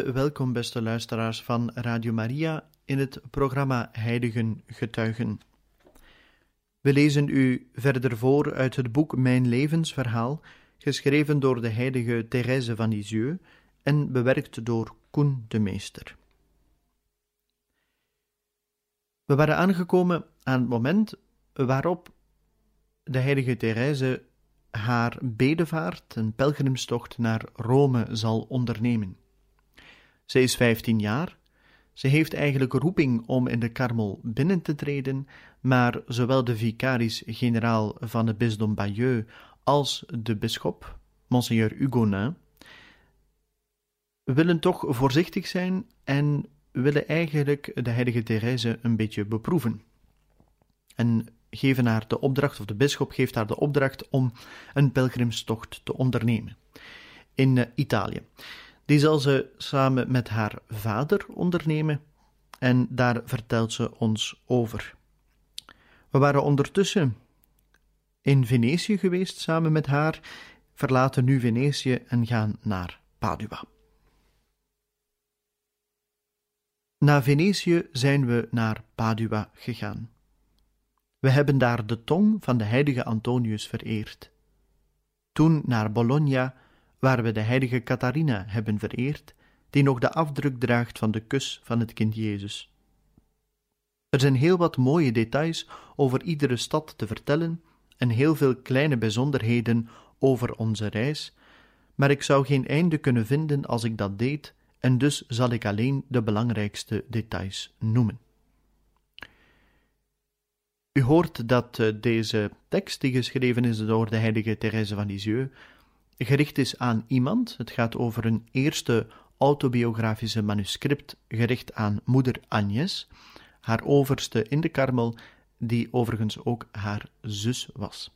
Welkom, beste luisteraars van Radio Maria, in het programma Heiligen Getuigen. We lezen u verder voor uit het boek Mijn levensverhaal, geschreven door de heilige Thérèse van Lisieux en bewerkt door Koen de Meester. We waren aangekomen aan het moment waarop de heilige Thérèse haar bedevaart, een pelgrimstocht naar Rome, zal ondernemen. Zij is 15 jaar. Ze heeft eigenlijk roeping om in de Karmel binnen te treden, maar zowel de vicaris-generaal van het bisdom Bayeux als de bisschop, Monseigneur Hugonin, willen toch voorzichtig zijn en willen eigenlijk de heilige Therese een beetje beproeven. En geven haar de opdracht, of de bisschop geeft haar de opdracht om een pelgrimstocht te ondernemen in eh, Italië. Die zal ze samen met haar vader ondernemen en daar vertelt ze ons over. We waren ondertussen in Venetië geweest samen met haar, verlaten nu Venetië en gaan naar Padua. Na Venetië zijn we naar Padua gegaan. We hebben daar de tong van de heilige Antonius vereerd. Toen naar Bologna waar we de heilige Catharina hebben vereerd, die nog de afdruk draagt van de kus van het kind Jezus. Er zijn heel wat mooie details over iedere stad te vertellen en heel veel kleine bijzonderheden over onze reis, maar ik zou geen einde kunnen vinden als ik dat deed, en dus zal ik alleen de belangrijkste details noemen. U hoort dat eh, deze tekst, die geschreven is door de heilige Therese van Lisieux, gericht is aan iemand. Het gaat over een eerste autobiografische manuscript gericht aan moeder Agnes, haar overste in de Karmel, die overigens ook haar zus was.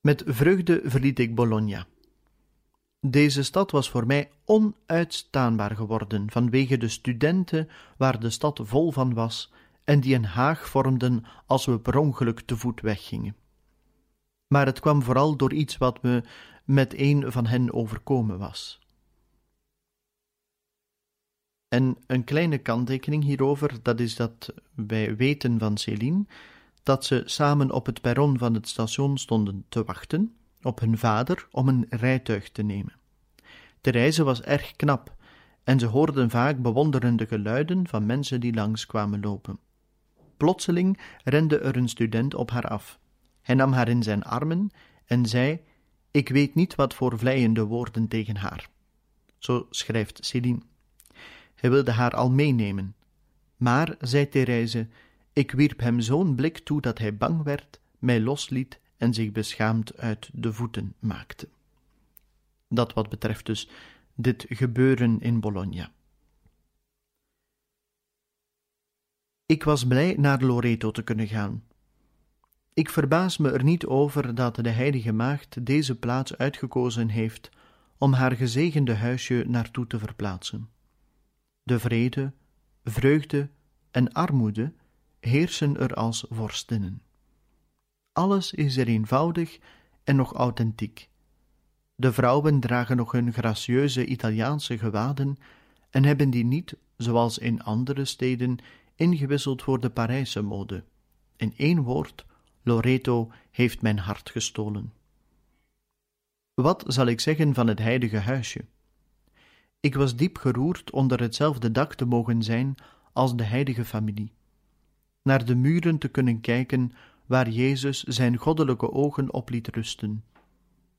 Met vreugde verliet ik Bologna. Deze stad was voor mij onuitstaanbaar geworden vanwege de studenten waar de stad vol van was en die een haag vormden als we per ongeluk te voet weggingen maar het kwam vooral door iets wat me met een van hen overkomen was. En een kleine kanttekening hierover, dat is dat wij weten van Céline dat ze samen op het perron van het station stonden te wachten op hun vader om een rijtuig te nemen. De reize was erg knap en ze hoorden vaak bewonderende geluiden van mensen die langs kwamen lopen. Plotseling rende er een student op haar af. Hij nam haar in zijn armen en zei: Ik weet niet wat voor vleiende woorden tegen haar. Zo schrijft Céline. Hij wilde haar al meenemen. Maar, zei Therese, ik wierp hem zo'n blik toe dat hij bang werd, mij losliet en zich beschaamd uit de voeten maakte. Dat wat betreft dus dit gebeuren in Bologna. Ik was blij naar Loreto te kunnen gaan. Ik verbaas me er niet over dat de Heilige Maagd deze plaats uitgekozen heeft om haar gezegende huisje naartoe te verplaatsen. De vrede, vreugde en armoede heersen er als vorstinnen. Alles is er eenvoudig en nog authentiek. De vrouwen dragen nog hun gracieuze Italiaanse gewaden en hebben die niet, zoals in andere steden, ingewisseld voor de Parijse mode. In één woord, Loreto heeft mijn hart gestolen. Wat zal ik zeggen van het heilige huisje? Ik was diep geroerd onder hetzelfde dak te mogen zijn als de heilige familie, naar de muren te kunnen kijken waar Jezus zijn goddelijke ogen op liet rusten,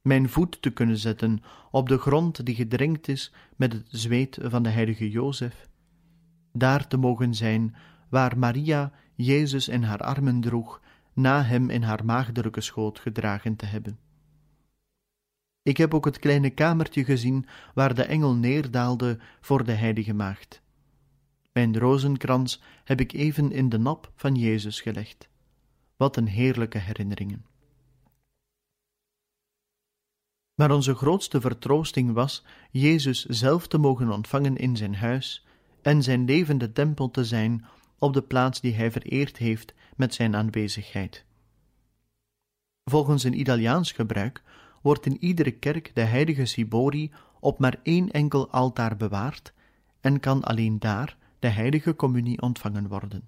mijn voet te kunnen zetten op de grond die gedrenkt is met het zweet van de heilige Jozef, daar te mogen zijn waar Maria Jezus in haar armen droeg, na hem in haar maagdelijke schoot gedragen te hebben. Ik heb ook het kleine kamertje gezien waar de engel neerdaalde voor de heilige maagd. Mijn rozenkrans heb ik even in de nap van Jezus gelegd. Wat een heerlijke herinneringen. Maar onze grootste vertroosting was Jezus zelf te mogen ontvangen in zijn huis en zijn levende tempel te zijn op de plaats die hij vereerd heeft met zijn aanwezigheid. Volgens een Italiaans gebruik wordt in iedere kerk de heilige Sibori op maar één enkel altaar bewaard en kan alleen daar de heilige communie ontvangen worden.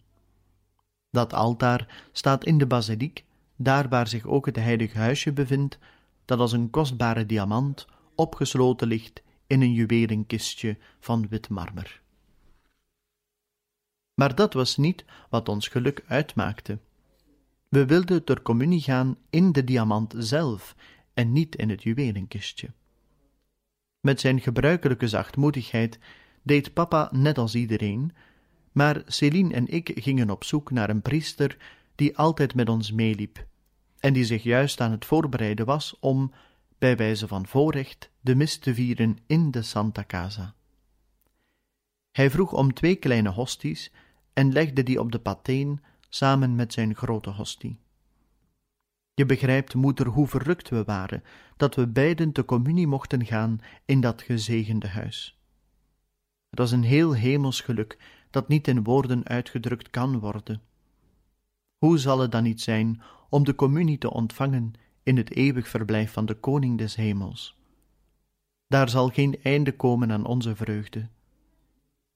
Dat altaar staat in de basiliek, daar waar zich ook het heilige huisje bevindt, dat als een kostbare diamant opgesloten ligt in een juwelenkistje van wit marmer. Maar dat was niet wat ons geluk uitmaakte. We wilden ter communie gaan in de diamant zelf en niet in het juwelenkistje. Met zijn gebruikelijke zachtmoedigheid deed papa net als iedereen, maar Céline en ik gingen op zoek naar een priester die altijd met ons meeliep en die zich juist aan het voorbereiden was om, bij wijze van voorrecht, de mis te vieren in de Santa Casa. Hij vroeg om twee kleine hosties en legde die op de pateen samen met zijn grote hostie. Je begrijpt, moeder, hoe verrukt we waren dat we beiden te communie mochten gaan in dat gezegende huis. Het was een heel hemels geluk dat niet in woorden uitgedrukt kan worden. Hoe zal het dan niet zijn om de communie te ontvangen in het eeuwig verblijf van de Koning des Hemels? Daar zal geen einde komen aan onze vreugde.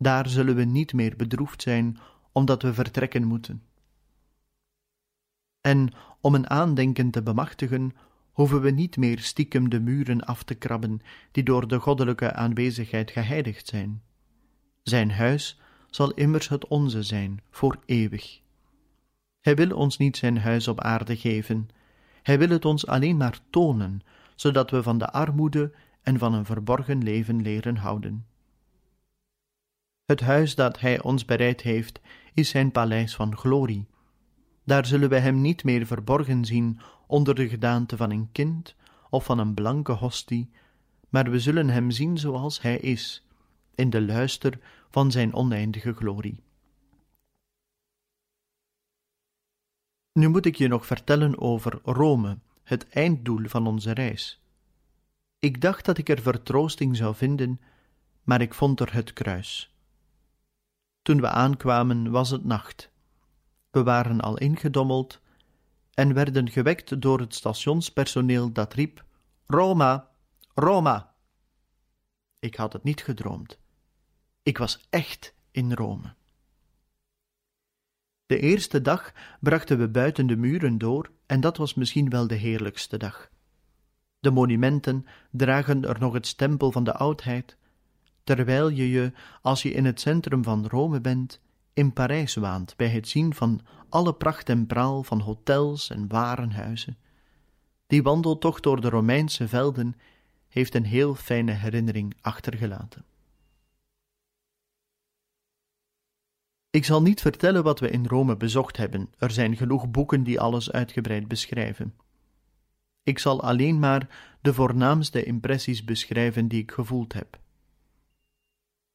Daar zullen we niet meer bedroefd zijn omdat we vertrekken moeten. En om een aandenken te bemachtigen, hoeven we niet meer stiekem de muren af te krabben die door de goddelijke aanwezigheid geheiligd zijn. Zijn huis zal immers het onze zijn, voor eeuwig. Hij wil ons niet zijn huis op aarde geven, hij wil het ons alleen maar tonen, zodat we van de armoede en van een verborgen leven leren houden. Het huis dat hij ons bereid heeft, is zijn paleis van glorie. Daar zullen wij hem niet meer verborgen zien onder de gedaante van een kind of van een blanke hostie, maar we zullen hem zien zoals hij is, in de luister van zijn oneindige glorie. Nu moet ik je nog vertellen over Rome, het einddoel van onze reis. Ik dacht dat ik er vertroosting zou vinden, maar ik vond er het kruis. Toen we aankwamen was het nacht. We waren al ingedommeld en werden gewekt door het stationspersoneel dat riep: Roma, Roma! Ik had het niet gedroomd. Ik was echt in Rome. De eerste dag brachten we buiten de muren door, en dat was misschien wel de heerlijkste dag. De monumenten dragen er nog het stempel van de oudheid, terwijl je je, als je in het centrum van Rome bent, in Parijs waant bij het zien van alle pracht en praal van hotels en warenhuizen. Die wandeltocht door de Romeinse velden heeft een heel fijne herinnering achtergelaten. Ik zal niet vertellen wat we in Rome bezocht hebben, er zijn genoeg boeken die alles uitgebreid beschrijven. Ik zal alleen maar de voornaamste impressies beschrijven die ik gevoeld heb.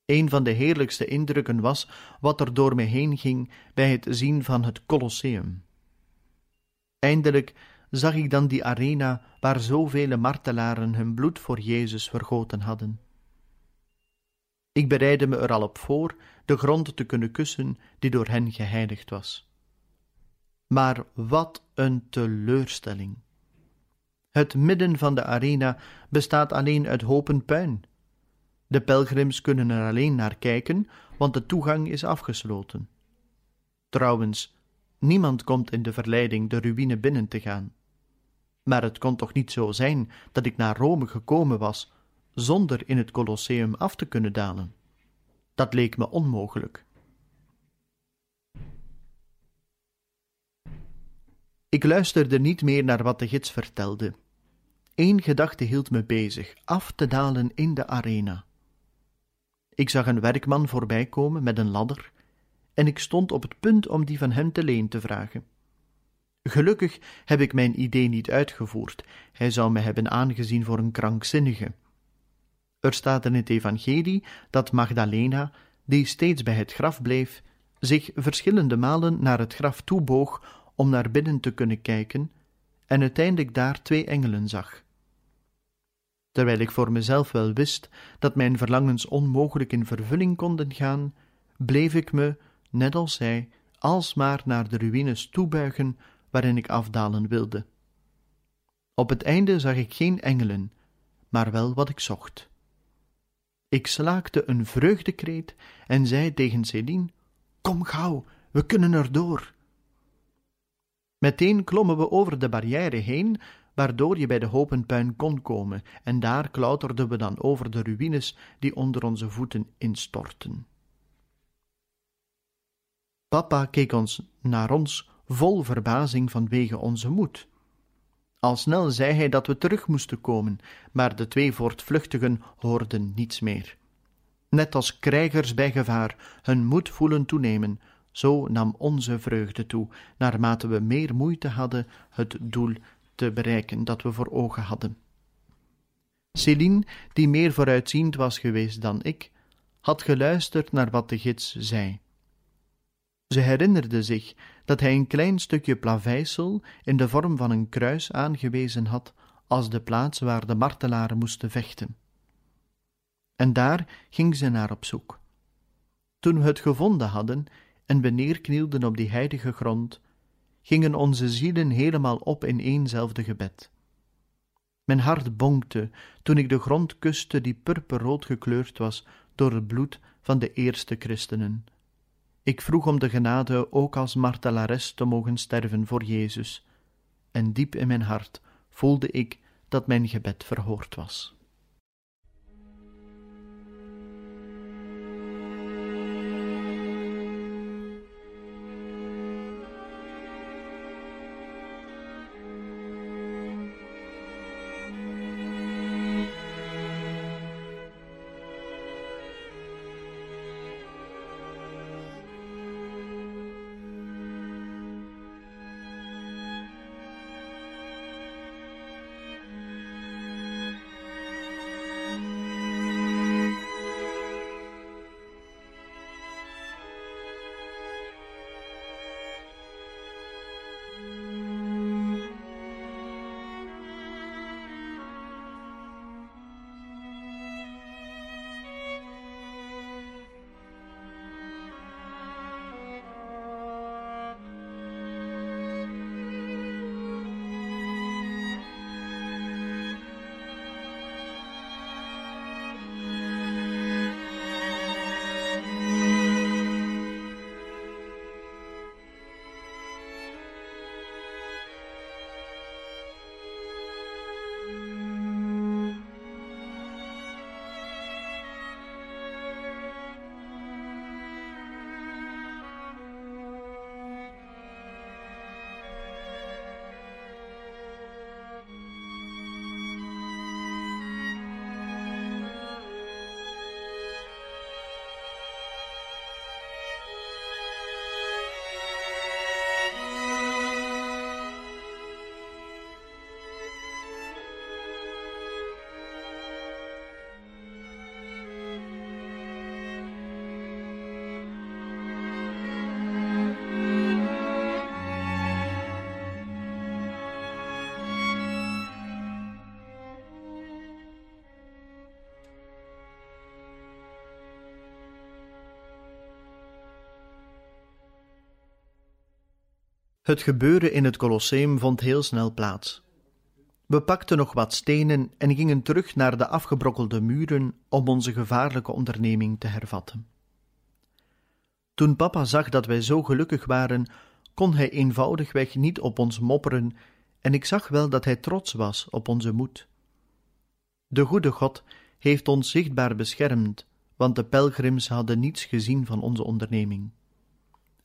Een van de heerlijkste indrukken was wat er door me heen ging bij het zien van het Colosseum. Eindelijk zag ik dan die arena waar zoveel martelaren hun bloed voor Jezus vergoten hadden. Ik bereidde me er al op voor de grond te kunnen kussen die door hen geheiligd was. Maar wat een teleurstelling! Het midden van de arena bestaat alleen uit hopen puin. De pelgrims kunnen er alleen naar kijken, want de toegang is afgesloten. Trouwens, niemand komt in de verleiding de ruïne binnen te gaan. Maar het kon toch niet zo zijn dat ik naar Rome gekomen was zonder in het Colosseum af te kunnen dalen. Dat leek me onmogelijk. Ik luisterde niet meer naar wat de gids vertelde. Eén gedachte hield me bezig: af te dalen in de arena. Ik zag een werkman voorbij komen met een ladder, en ik stond op het punt om die van hem te leen te vragen. Gelukkig heb ik mijn idee niet uitgevoerd, hij zou me hebben aangezien voor een krankzinnige. Er staat in het Evangelie dat Magdalena, die steeds bij het graf bleef, zich verschillende malen naar het graf toeboog om naar binnen te kunnen kijken, en uiteindelijk daar twee engelen zag. Terwijl ik voor mezelf wel wist dat mijn verlangens onmogelijk in vervulling konden gaan, bleef ik me, net als zij, alsmaar naar de ruïnes toebuigen waarin ik afdalen wilde. Op het einde zag ik geen engelen, maar wel wat ik zocht. Ik slaakte een vreugdekreet en zei tegen Céline: Kom gauw, we kunnen er door. Meteen klommen we over de barrière heen, waardoor je bij de hopen puin kon komen, en daar klauterden we dan over de ruïnes die onder onze voeten instortten. Papa keek ons naar ons vol verbazing vanwege onze moed. Al snel zei hij dat we terug moesten komen, maar de twee voortvluchtigen hoorden niets meer. Net als krijgers bij gevaar hun moed voelen toenemen, zo nam onze vreugde toe, naarmate we meer moeite hadden het doel te bereiken dat we voor ogen hadden. Céline, die meer vooruitziend was geweest dan ik, had geluisterd naar wat de gids zei. Ze herinnerde zich dat hij een klein stukje plaveisel in de vorm van een kruis aangewezen had als de plaats waar de martelaren moesten vechten. En daar ging ze naar op zoek. Toen we het gevonden hadden en we neerknielden op die heilige grond, gingen onze zielen helemaal op in éénzelfde gebed. Mijn hart bonkte toen ik de grond kuste die purperrood gekleurd was door het bloed van de eerste christenen ik vroeg om de genade ook als martelares te mogen sterven voor Jezus, en diep in mijn hart voelde ik dat mijn gebed verhoord was. Het gebeuren in het Colosseum vond heel snel plaats. We pakten nog wat stenen en gingen terug naar de afgebrokkelde muren om onze gevaarlijke onderneming te hervatten. Toen papa zag dat wij zo gelukkig waren, kon hij eenvoudigweg niet op ons mopperen, en ik zag wel dat hij trots was op onze moed. De goede God heeft ons zichtbaar beschermd, want de pelgrims hadden niets gezien van onze onderneming.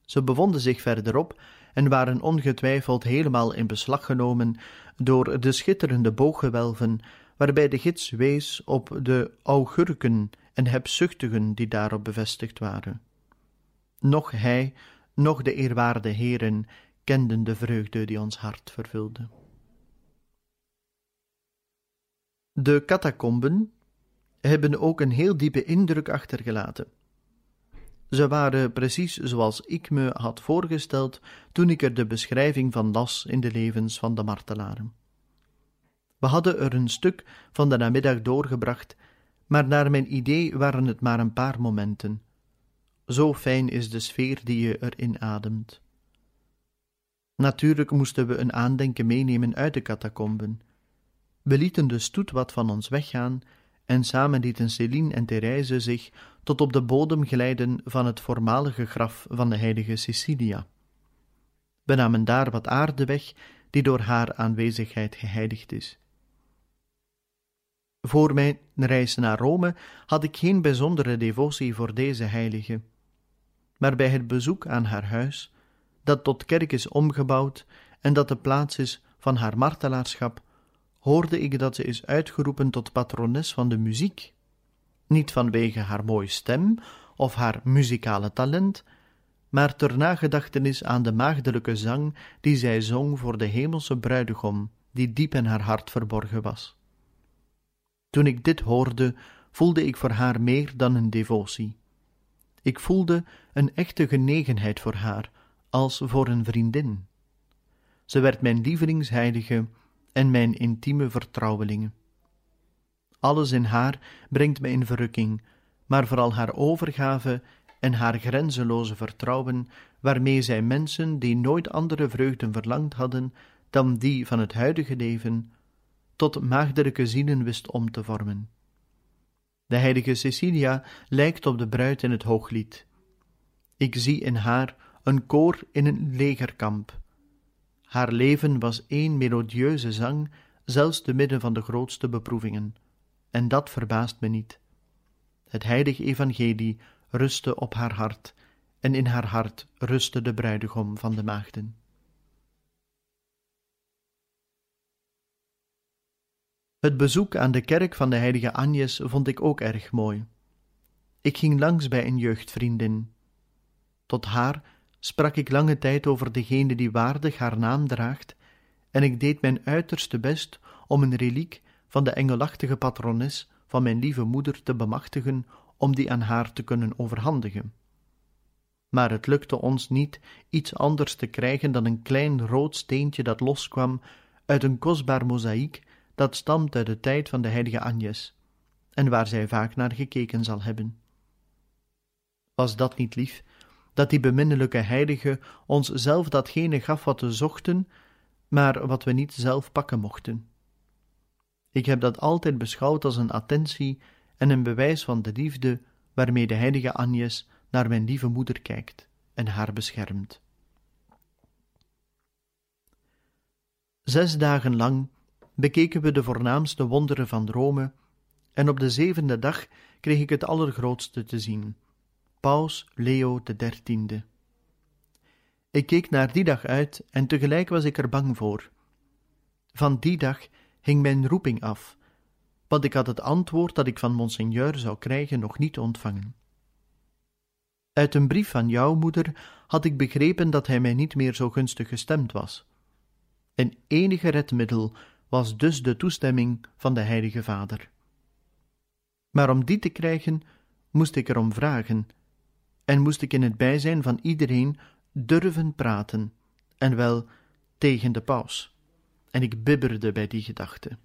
Ze bevonden zich verderop en waren ongetwijfeld helemaal in beslag genomen door de schitterende booggewelven, waarbij de gids wees op de augurken en hebzuchtigen die daarop bevestigd waren. Nog hij, nog de eerwaarde heren kenden de vreugde die ons hart vervulde. De catacomben hebben ook een heel diepe indruk achtergelaten. Ze waren precies zoals ik me had voorgesteld toen ik er de beschrijving van las in de levens van de martelaren. We hadden er een stuk van de namiddag doorgebracht, maar naar mijn idee waren het maar een paar momenten. Zo fijn is de sfeer die je erin ademt. Natuurlijk moesten we een aandenken meenemen uit de catacomben. We lieten de stoet wat van ons weggaan en samen lieten Céline en Therese zich tot op de bodem glijden van het voormalige graf van de heilige Cecilia. We namen daar wat aarde weg die door haar aanwezigheid geheiligd is. Voor mijn reis naar Rome had ik geen bijzondere devotie voor deze heilige, maar bij het bezoek aan haar huis, dat tot kerk is omgebouwd en dat de plaats is van haar martelaarschap, hoorde ik dat ze is uitgeroepen tot patrones van de muziek. Niet vanwege haar mooie stem of haar muzikale talent, maar ter nagedachtenis aan de maagdelijke zang die zij zong voor de hemelse bruidegom, die diep in haar hart verborgen was. Toen ik dit hoorde, voelde ik voor haar meer dan een devotie. Ik voelde een echte genegenheid voor haar, als voor een vriendin. Ze werd mijn lievelingsheilige en mijn intieme vertrouwelinge. Alles in haar brengt mij in verrukking, maar vooral haar overgave en haar grenzeloze vertrouwen, waarmee zij mensen die nooit andere vreugden verlangd hadden dan die van het huidige leven, tot maagdelijke zielen wist om te vormen. De heilige Cecilia lijkt op de bruid in het hooglied. Ik zie in haar een koor in een legerkamp, haar leven was één melodieuze zang, zelfs te midden van de grootste beproevingen. En dat verbaast me niet. Het heilige evangelie rustte op haar hart, en in haar hart rustte de bruidegom van de maagden. Het bezoek aan de kerk van de heilige Agnes vond ik ook erg mooi. Ik ging langs bij een jeugdvriendin. Tot haar sprak ik lange tijd over degene die waardig haar naam draagt, en ik deed mijn uiterste best om een reliek van de engelachtige patrones van mijn lieve moeder te bemachtigen om die aan haar te kunnen overhandigen. Maar het lukte ons niet iets anders te krijgen dan een klein rood steentje dat loskwam uit een kostbaar mozaïek dat stamt uit de tijd van de heilige Agnes, en waar zij vaak naar gekeken zal hebben. Was dat niet lief, dat die beminnelijke heilige ons zelf datgene gaf wat we zochten, maar wat we niet zelf pakken mochten. Ik heb dat altijd beschouwd als een attentie en een bewijs van de liefde waarmee de heilige Agnes naar mijn lieve moeder kijkt en haar beschermt. Zes dagen lang bekeken we de voornaamste wonderen van Rome, en op de zevende dag kreeg ik het allergrootste te zien, Paus Leo XIII. Ik keek naar die dag uit en tegelijk was ik er bang voor. Van die dag hing mijn roeping af, want ik had het antwoord dat ik van monseigneur zou krijgen nog niet ontvangen. Uit een brief van jouw moeder had ik begrepen dat hij mij niet meer zo gunstig gestemd was. Een enige redmiddel was dus de toestemming van de Heilige Vader. Maar om die te krijgen, moest ik erom vragen en moest ik in het bijzijn van iedereen durven praten, en wel tegen de paus. En ik bibberde bij die gedachte.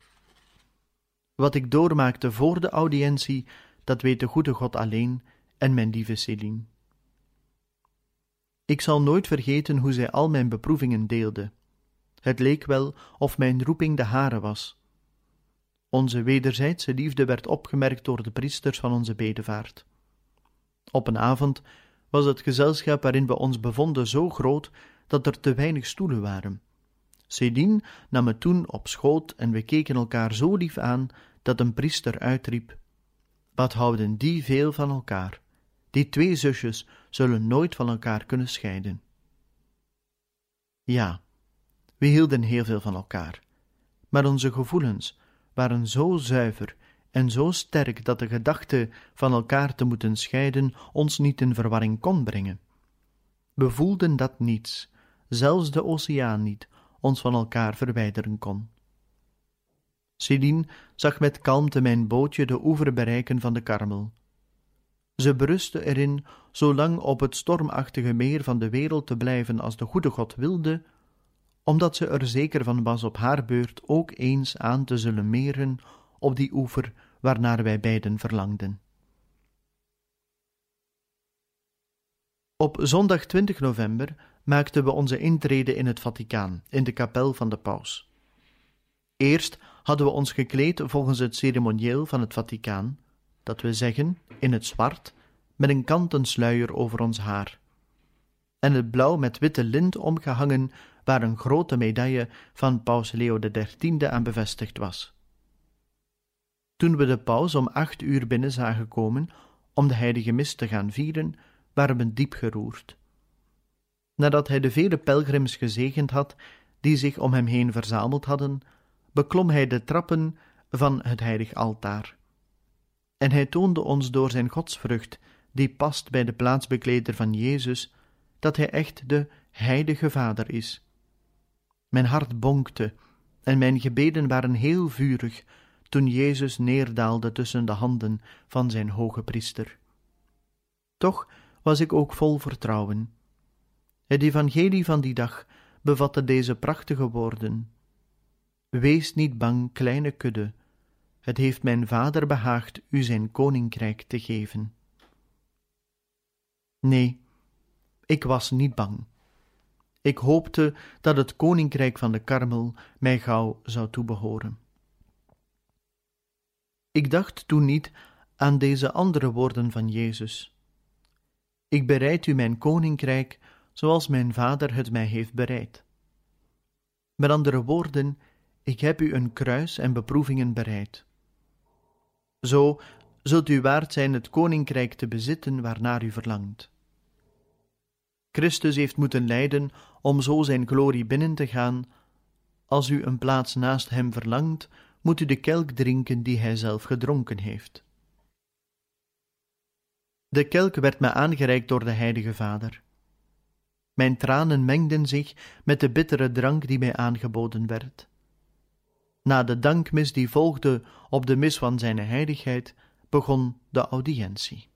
Wat ik doormaakte voor de audiëntie, dat weet de goede God alleen en mijn lieve Céline. Ik zal nooit vergeten hoe zij al mijn beproevingen deelde. Het leek wel of mijn roeping de hare was. Onze wederzijdse liefde werd opgemerkt door de priesters van onze bedevaart. Op een avond was het gezelschap waarin we ons bevonden zo groot dat er te weinig stoelen waren. Céline nam het toen op schoot en we keken elkaar zo lief aan dat een priester uitriep: Wat houden die veel van elkaar? Die twee zusjes zullen nooit van elkaar kunnen scheiden. Ja, we hielden heel veel van elkaar, maar onze gevoelens waren zo zuiver en zo sterk dat de gedachte van elkaar te moeten scheiden ons niet in verwarring kon brengen. We voelden dat niets, zelfs de oceaan niet, ons van elkaar verwijderen kon. Céline zag met kalmte mijn bootje de oever bereiken van de Karmel. Ze berustte erin zolang op het stormachtige meer van de wereld te blijven als de goede God wilde, omdat ze er zeker van was op haar beurt ook eens aan te zullen meren op die oever waarnaar wij beiden verlangden. Op zondag 20 november maakten we onze intrede in het Vaticaan, in de kapel van de paus. Eerst hadden we ons gekleed volgens het ceremonieel van het Vaticaan, dat we zeggen in het zwart, met een kanten sluier over ons haar, en het blauw met witte lint omgehangen, waar een grote medaille van paus Leo XIII aan bevestigd was. Toen we de paus om acht uur binnen zagen komen om de heilige mis te gaan vieren, waren we diep geroerd. Nadat hij de vele pelgrims gezegend had die zich om hem heen verzameld hadden, beklom hij de trappen van het heilig altaar. En hij toonde ons door zijn godsvrucht, die past bij de plaatsbekleder van Jezus, dat hij echt de heilige Vader is. Mijn hart bonkte en mijn gebeden waren heel vurig toen Jezus neerdaalde tussen de handen van zijn hoge priester. Toch was ik ook vol vertrouwen. Het evangelie van die dag bevatte deze prachtige woorden: Wees niet bang, kleine kudde, het heeft mijn vader behaagd u zijn koninkrijk te geven. Nee, ik was niet bang. Ik hoopte dat het koninkrijk van de Karmel mij gauw zou toebehoren. Ik dacht toen niet aan deze andere woorden van Jezus. Ik bereid u mijn koninkrijk zoals mijn vader het mij heeft bereid. Met andere woorden, ik heb u een kruis en beproevingen bereid. Zo zult u waard zijn het koninkrijk te bezitten waarnaar u verlangt. Christus heeft moeten lijden om zo zijn glorie binnen te gaan. Als u een plaats naast hem verlangt, moet u de kelk drinken die hij zelf gedronken heeft. De kelk werd me aangereikt door de Heilige Vader. Mijn tranen mengden zich met de bittere drank die mij aangeboden werd. Na de dankmis die volgde op de mis van zijn heiligheid, begon de audiëntie.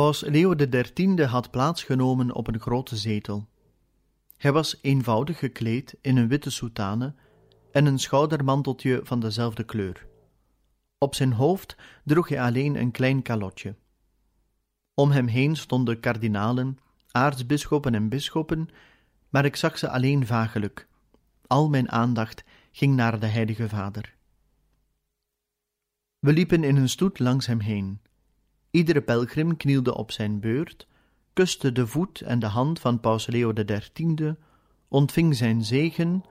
Paus Leo XIII had plaatsgenomen op een grote zetel. Hij was eenvoudig gekleed in een witte soutane en een schoudermanteltje van dezelfde kleur. Op zijn hoofd droeg hij alleen een klein kalotje. Om hem heen stonden kardinalen, aartsbisschoppen en bisschoppen, maar ik zag ze alleen vagelijk. Al mijn aandacht ging naar de Heilige Vader. We liepen in een stoet langs hem heen. Iedere pelgrim knielde op zijn beurt, kuste de voet en de hand van Paus Leo XIII, ontving zijn zegen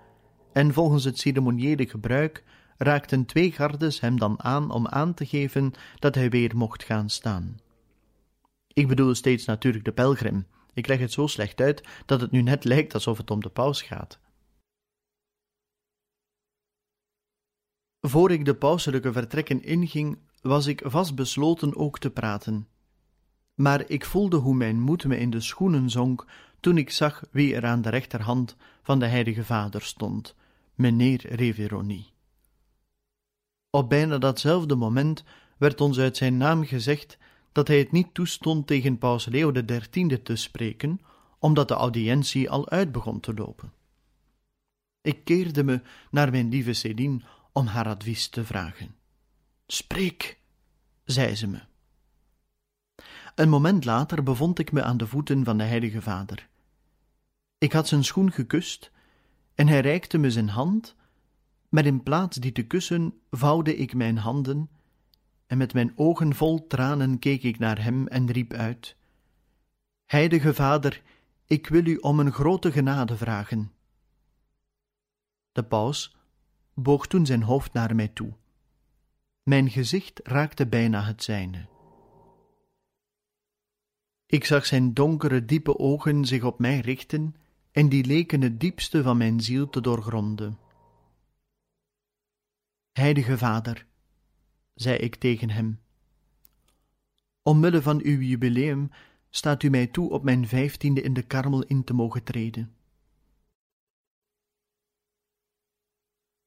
en volgens het ceremoniële gebruik raakten twee gardes hem dan aan om aan te geven dat hij weer mocht gaan staan. Ik bedoel steeds natuurlijk de pelgrim. Ik leg het zo slecht uit dat het nu net lijkt alsof het om de paus gaat. Voor ik de pauselijke vertrekken inging, was ik vastbesloten ook te praten. Maar ik voelde hoe mijn moed me in de schoenen zonk toen ik zag wie er aan de rechterhand van de Heilige Vader stond, meneer Reveroni. Op bijna datzelfde moment werd ons uit zijn naam gezegd dat hij het niet toestond tegen Paus Leo XIII te spreken, omdat de audiëntie al uit begon te lopen. Ik keerde me naar mijn lieve Céline om haar advies te vragen. Spreek, zei ze me. Een moment later bevond ik me aan de voeten van de Heilige Vader. Ik had zijn schoen gekust en hij reikte me zijn hand, maar in plaats die te kussen vouwde ik mijn handen en met mijn ogen vol tranen keek ik naar hem en riep uit: Heilige Vader, ik wil u om een grote genade vragen. De paus boog toen zijn hoofd naar mij toe. Mijn gezicht raakte bijna het zijne. Ik zag zijn donkere, diepe ogen zich op mij richten, en die leken het diepste van mijn ziel te doorgronden. Heilige Vader, zei ik tegen hem, omwille van uw jubileum staat u mij toe op mijn vijftiende in de karmel in te mogen treden.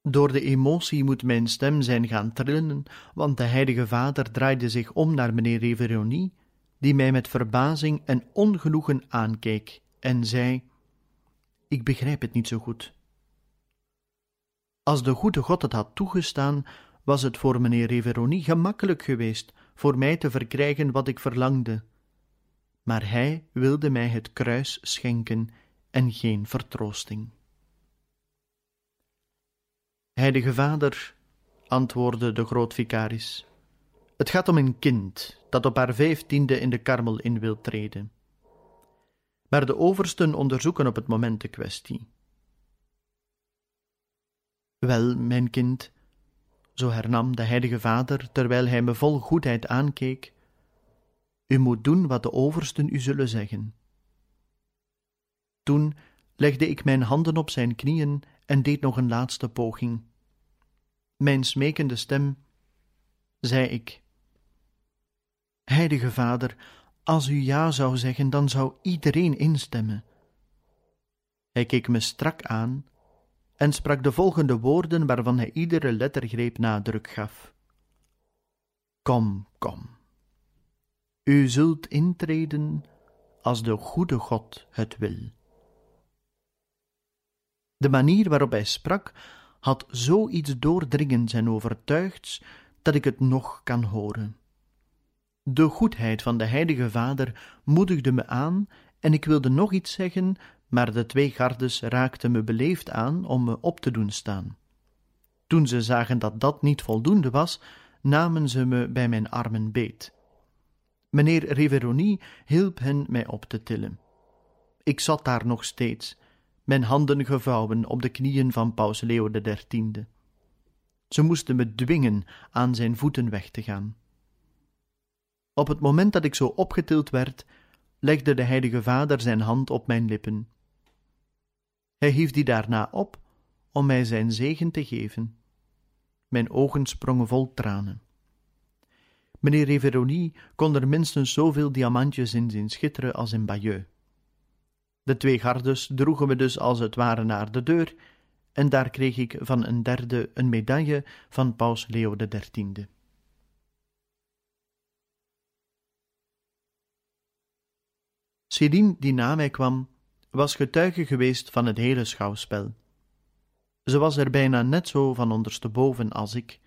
Door de emotie moet mijn stem zijn gaan trillen, want de Heilige Vader draaide zich om naar meneer Reveroni, die mij met verbazing en ongenoegen aankeek en zei: Ik begrijp het niet zo goed. Als de goede God het had toegestaan, was het voor meneer Reveroni gemakkelijk geweest voor mij te verkrijgen wat ik verlangde. Maar hij wilde mij het kruis schenken en geen vertroosting. Heilige Vader, antwoordde de grootvicaris, het gaat om een kind dat op haar vijftiende in de karmel in wil treden. Maar de oversten onderzoeken op het moment de kwestie. Wel, mijn kind, zo hernam de heilige vader, terwijl hij me vol goedheid aankeek, u moet doen wat de oversten u zullen zeggen. Toen legde ik mijn handen op zijn knieën en deed nog een laatste poging. Mijn smekende stem, zei ik: Heilige Vader, als u ja zou zeggen, dan zou iedereen instemmen. Hij keek me strak aan en sprak de volgende woorden waarvan hij iedere lettergreep nadruk gaf. Kom, kom. U zult intreden als de goede God het wil. De manier waarop hij sprak had zoiets doordringends en overtuigds dat ik het nog kan horen. De goedheid van de Heilige Vader moedigde me aan en ik wilde nog iets zeggen, maar de twee gardes raakten me beleefd aan om me op te doen staan. Toen ze zagen dat dat niet voldoende was, namen ze me bij mijn armen beet. Meneer Reveroni hielp hen mij op te tillen. Ik zat daar nog steeds, mijn handen gevouwen op de knieën van paus Leo XIII. Ze moesten me dwingen aan zijn voeten weg te gaan. Op het moment dat ik zo opgetild werd, legde de Heilige Vader zijn hand op mijn lippen. Hij hief die daarna op om mij zijn zegen te geven. Mijn ogen sprongen vol tranen. Meneer Reveroni kon er minstens zoveel diamantjes in zien schitteren als in Bayeux. De twee gardes droegen me dus als het ware naar de deur, en daar kreeg ik van een derde een medaille van paus Leo XIII. Céline, die na mij kwam, was getuige geweest van het hele schouwspel. Ze was er bijna net zo van ondersteboven als ik,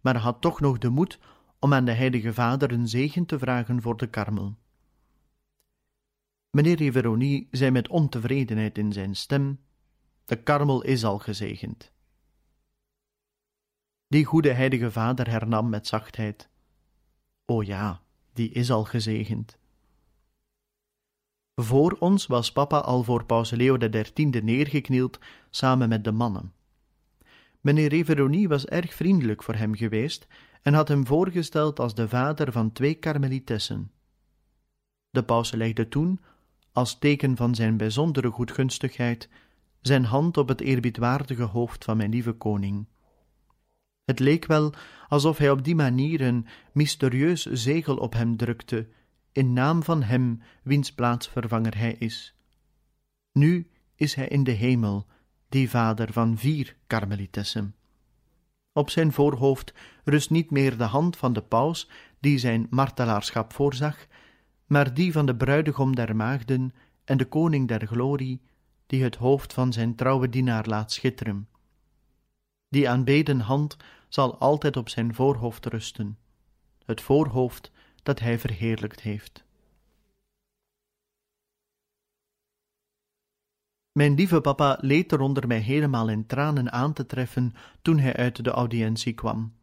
maar had toch nog de moed om aan de Heilige Vader een zegen te vragen voor de karmel. Meneer Riveronie zei met ontevredenheid in zijn stem: De karmel is al gezegend. Die goede Heilige Vader hernam met zachtheid: O ja, die is al gezegend. Voor ons was papa al voor paus Leo XIII neergeknield samen met de mannen. Meneer Reveronie was erg vriendelijk voor hem geweest en had hem voorgesteld als de vader van twee karmelitessen. De paus legde toen, als teken van zijn bijzondere goedgunstigheid, zijn hand op het eerbiedwaardige hoofd van mijn lieve koning. Het leek wel alsof hij op die manier een mysterieus zegel op hem drukte, in naam van hem wiens plaatsvervanger hij is. Nu is hij in de hemel, die vader van vier karmelitessen. Op zijn voorhoofd rust niet meer de hand van de paus, die zijn martelaarschap voorzag, maar die van de bruidegom der maagden en de koning der glorie, die het hoofd van zijn trouwe dienaar laat schitteren. Die aanbeden hand zal altijd op zijn voorhoofd rusten, het voorhoofd dat hij verheerlijkt heeft. Mijn lieve papa leed eronder mij helemaal in tranen aan te treffen toen hij uit de audiëntie kwam.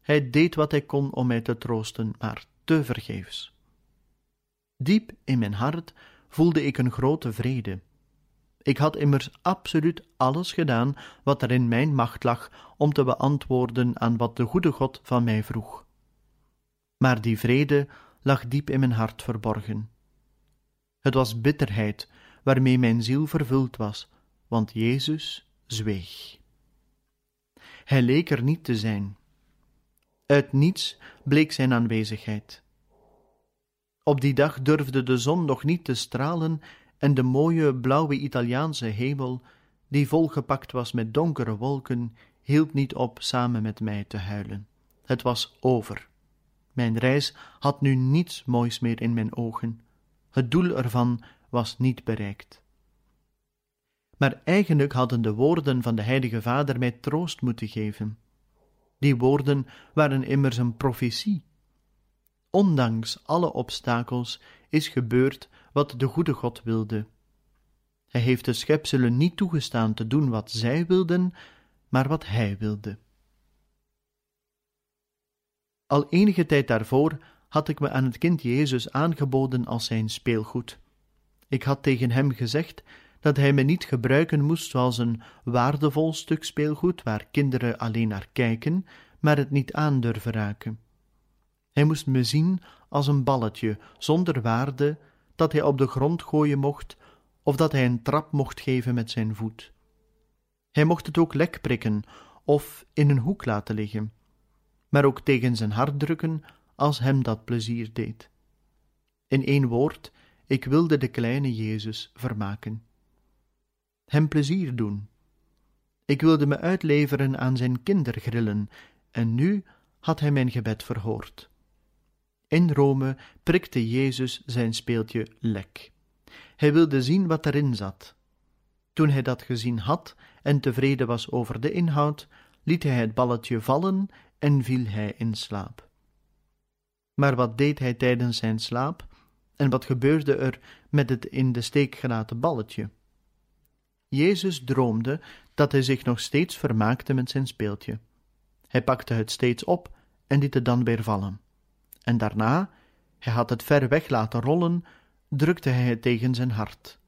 Hij deed wat hij kon om mij te troosten, maar te vergeefs. Diep in mijn hart voelde ik een grote vrede. Ik had immers absoluut alles gedaan wat er in mijn macht lag om te beantwoorden aan wat de goede God van mij vroeg. Maar die vrede lag diep in mijn hart verborgen. Het was bitterheid waarmee mijn ziel vervuld was, want Jezus zweeg. Hij leek er niet te zijn. Uit niets bleek zijn aanwezigheid. Op die dag durfde de zon nog niet te stralen en de mooie blauwe Italiaanse hemel, die volgepakt was met donkere wolken, hield niet op samen met mij te huilen. Het was over. Mijn reis had nu niets moois meer in mijn ogen. Het doel ervan was niet bereikt. Maar eigenlijk hadden de woorden van de Heilige Vader mij troost moeten geven. Die woorden waren immers een profetie. Ondanks alle obstakels is gebeurd wat de goede God wilde. Hij heeft de schepselen niet toegestaan te doen wat zij wilden, maar wat Hij wilde. Al enige tijd daarvoor had ik me aan het kind Jezus aangeboden als zijn speelgoed. Ik had tegen hem gezegd dat hij me niet gebruiken moest zoals een waardevol stuk speelgoed waar kinderen alleen naar kijken, maar het niet aandurven raken. Hij moest me zien als een balletje zonder waarde dat hij op de grond gooien mocht of dat hij een trap mocht geven met zijn voet. Hij mocht het ook lek prikken of in een hoek laten liggen, maar ook tegen zijn hart drukken als hem dat plezier deed. In één woord, ik wilde de kleine Jezus vermaken. Hem plezier doen. Ik wilde me uitleveren aan zijn kindergrillen, en nu had hij mijn gebed verhoord. In Rome prikte Jezus zijn speeltje lek. Hij wilde zien wat erin zat. Toen hij dat gezien had en tevreden was over de inhoud, liet hij het balletje vallen en viel hij in slaap. Maar wat deed hij tijdens zijn slaap? En wat gebeurde er met het in de steek gelaten balletje? Jezus droomde dat hij zich nog steeds vermaakte met zijn speeltje. Hij pakte het steeds op en liet het dan weer vallen. En daarna, hij had het ver weg laten rollen, drukte hij het tegen zijn hart.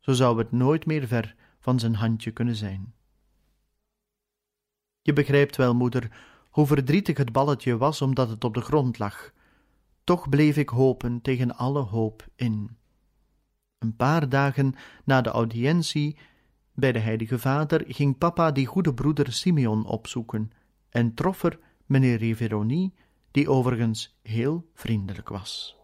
Zo zou het nooit meer ver van zijn handje kunnen zijn. Je begrijpt wel, moeder, hoe verdrietig het balletje was omdat het op de grond lag. Toch bleef ik hopen tegen alle hoop in. Een paar dagen na de audiëntie bij de Heilige Vader ging papa die goede broeder Simeon opzoeken en trof er meneer Riveronie, die overigens heel vriendelijk was.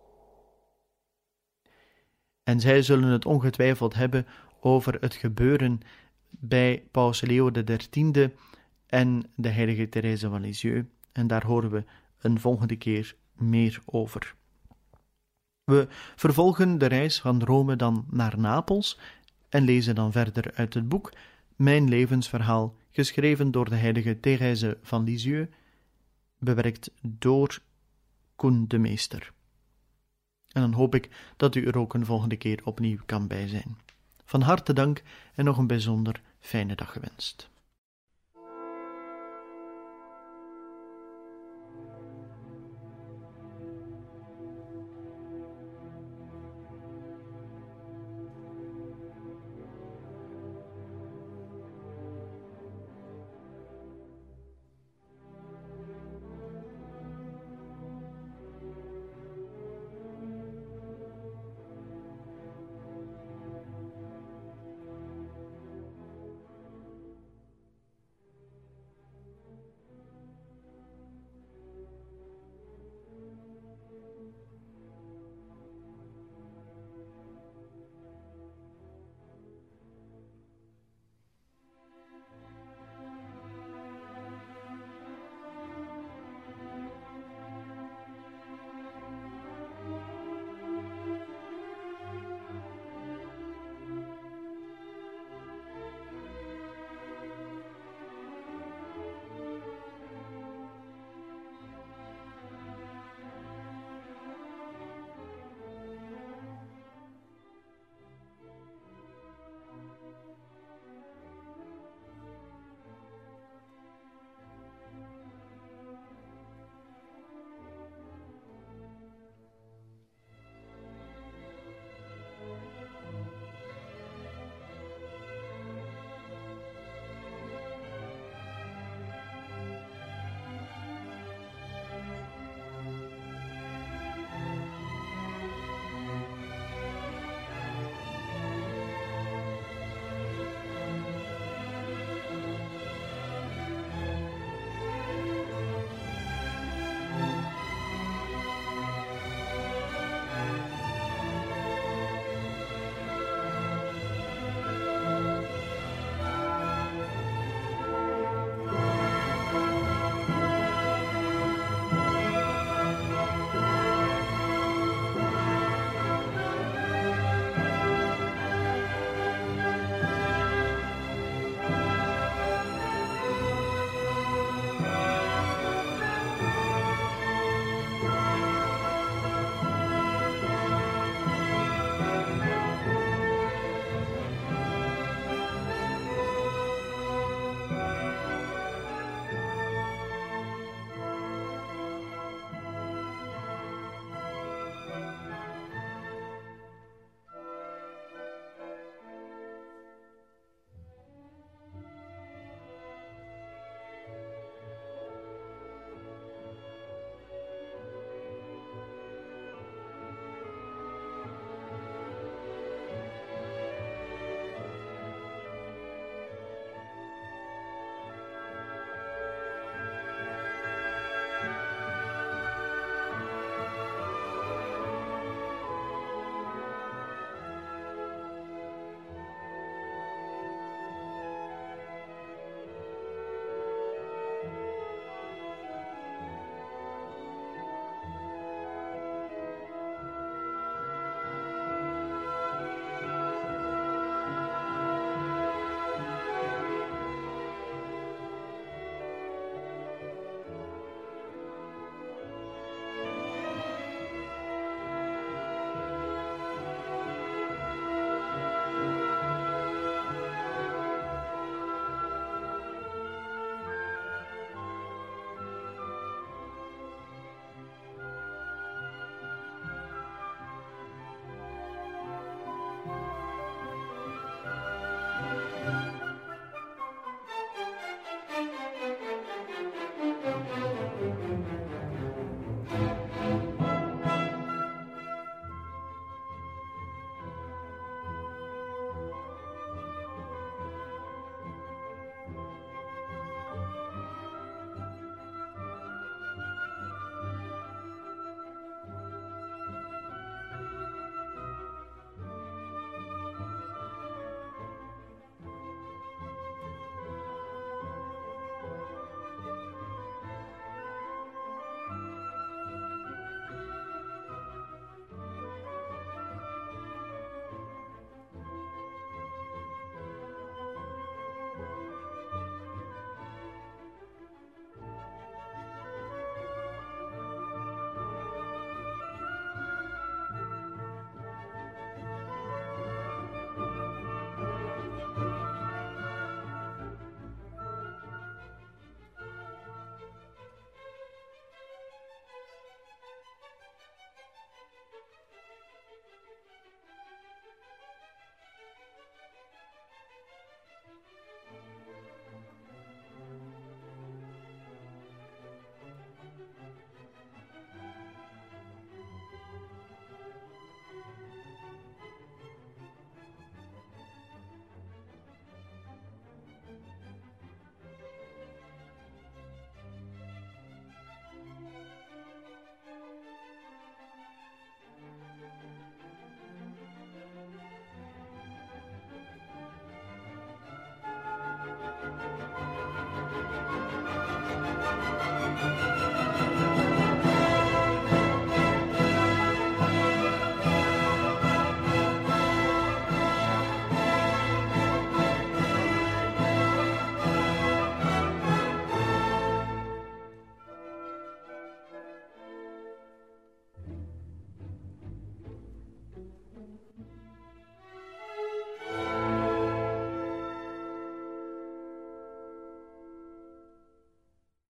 En zij zullen het ongetwijfeld hebben over het gebeuren bij Paus Leo XIII en de heilige Therese van Lisieux, en daar horen we een volgende keer meer over. We vervolgen de reis van Rome dan naar Napels en lezen dan verder uit het boek Mijn levensverhaal, geschreven door de heilige Thérèse van Lisieux, bewerkt door Koen de Meester. En dan hoop ik dat u er ook een volgende keer opnieuw kan bij zijn. Van harte dank en nog een bijzonder fijne dag gewenst.